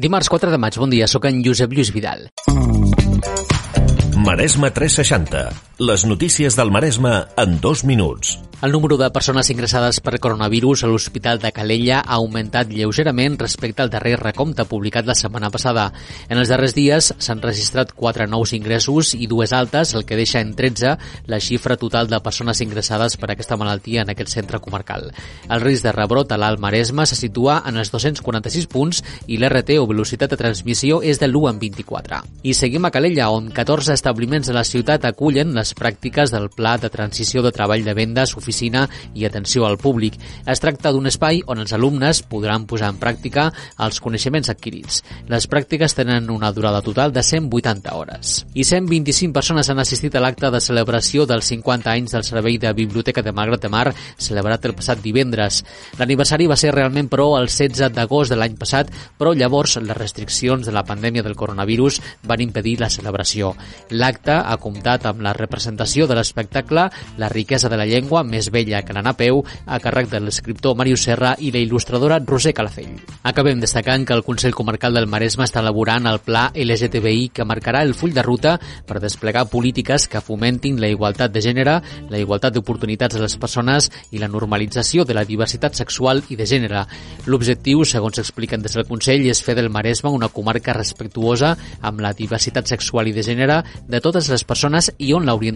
Dimarts 4 de maig, bon dia, sóc en Josep Lluís Vidal. Maresme 360. Les notícies del Maresme en dos minuts. El número de persones ingressades per coronavirus a l'Hospital de Calella ha augmentat lleugerament respecte al darrer recompte publicat la setmana passada. En els darrers dies s'han registrat 4 nous ingressos i dues altes, el que deixa en 13 la xifra total de persones ingressades per aquesta malaltia en aquest centre comarcal. El risc de rebrot a l'Alt Maresme se situa en els 246 punts i l'RT o velocitat de transmissió és de l'1 en 24. I seguim a Calella, on 14 establiments de la ciutat acullen les pràctiques del Pla de Transició de Treball de Vendes oficina i atenció al públic. Es tracta d'un espai on els alumnes podran posar en pràctica els coneixements adquirits. Les pràctiques tenen una durada total de 180 hores. I 125 persones han assistit a l'acte de celebració dels 50 anys del Servei de Biblioteca de Malgrat de Mar, celebrat el passat divendres. L'aniversari va ser realment, però, el 16 d'agost de l'any passat, però llavors les restriccions de la pandèmia del coronavirus van impedir la celebració. L'acte ha comptat amb la representació de l'espectacle La riquesa de la llengua, més vella que l'anar a peu, a càrrec de l'escriptor Màrius Serra i la il·lustradora Roser Calafell. Acabem destacant que el Consell Comarcal del Maresme està elaborant el pla LGTBI que marcarà el full de ruta per desplegar polítiques que fomentin la igualtat de gènere, la igualtat d'oportunitats de les persones i la normalització de la diversitat sexual i de gènere. L'objectiu, segons expliquen des del Consell, és fer del Maresme una comarca respectuosa amb la diversitat sexual i de gènere de totes les persones i on l'orientació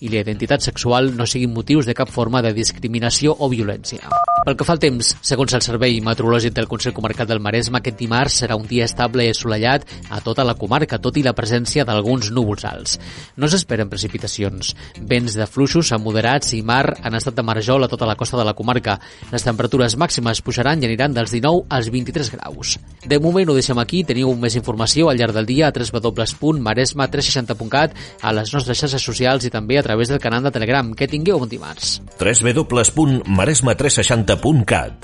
i la identitat sexual no siguin motius de cap forma de discriminació o violència. Pel que fa al temps, segons el Servei Meteorològic del Consell Comarcal del Maresme, aquest dimarts serà un dia estable i assolellat a tota la comarca, tot i la presència d'alguns núvols alts. No s'esperen precipitacions. Vents de fluixos a moderats i mar han estat de marjol a tota la costa de la comarca. Les temperatures màximes pujaran i aniran dels 19 als 23 graus. De moment ho deixem aquí, teniu més informació al llarg del dia a www.maresma360.cat, a les nostres xarxes socials i també a través del canal de Telegram. Que tingueu bon dimarts. www.maresme360.cat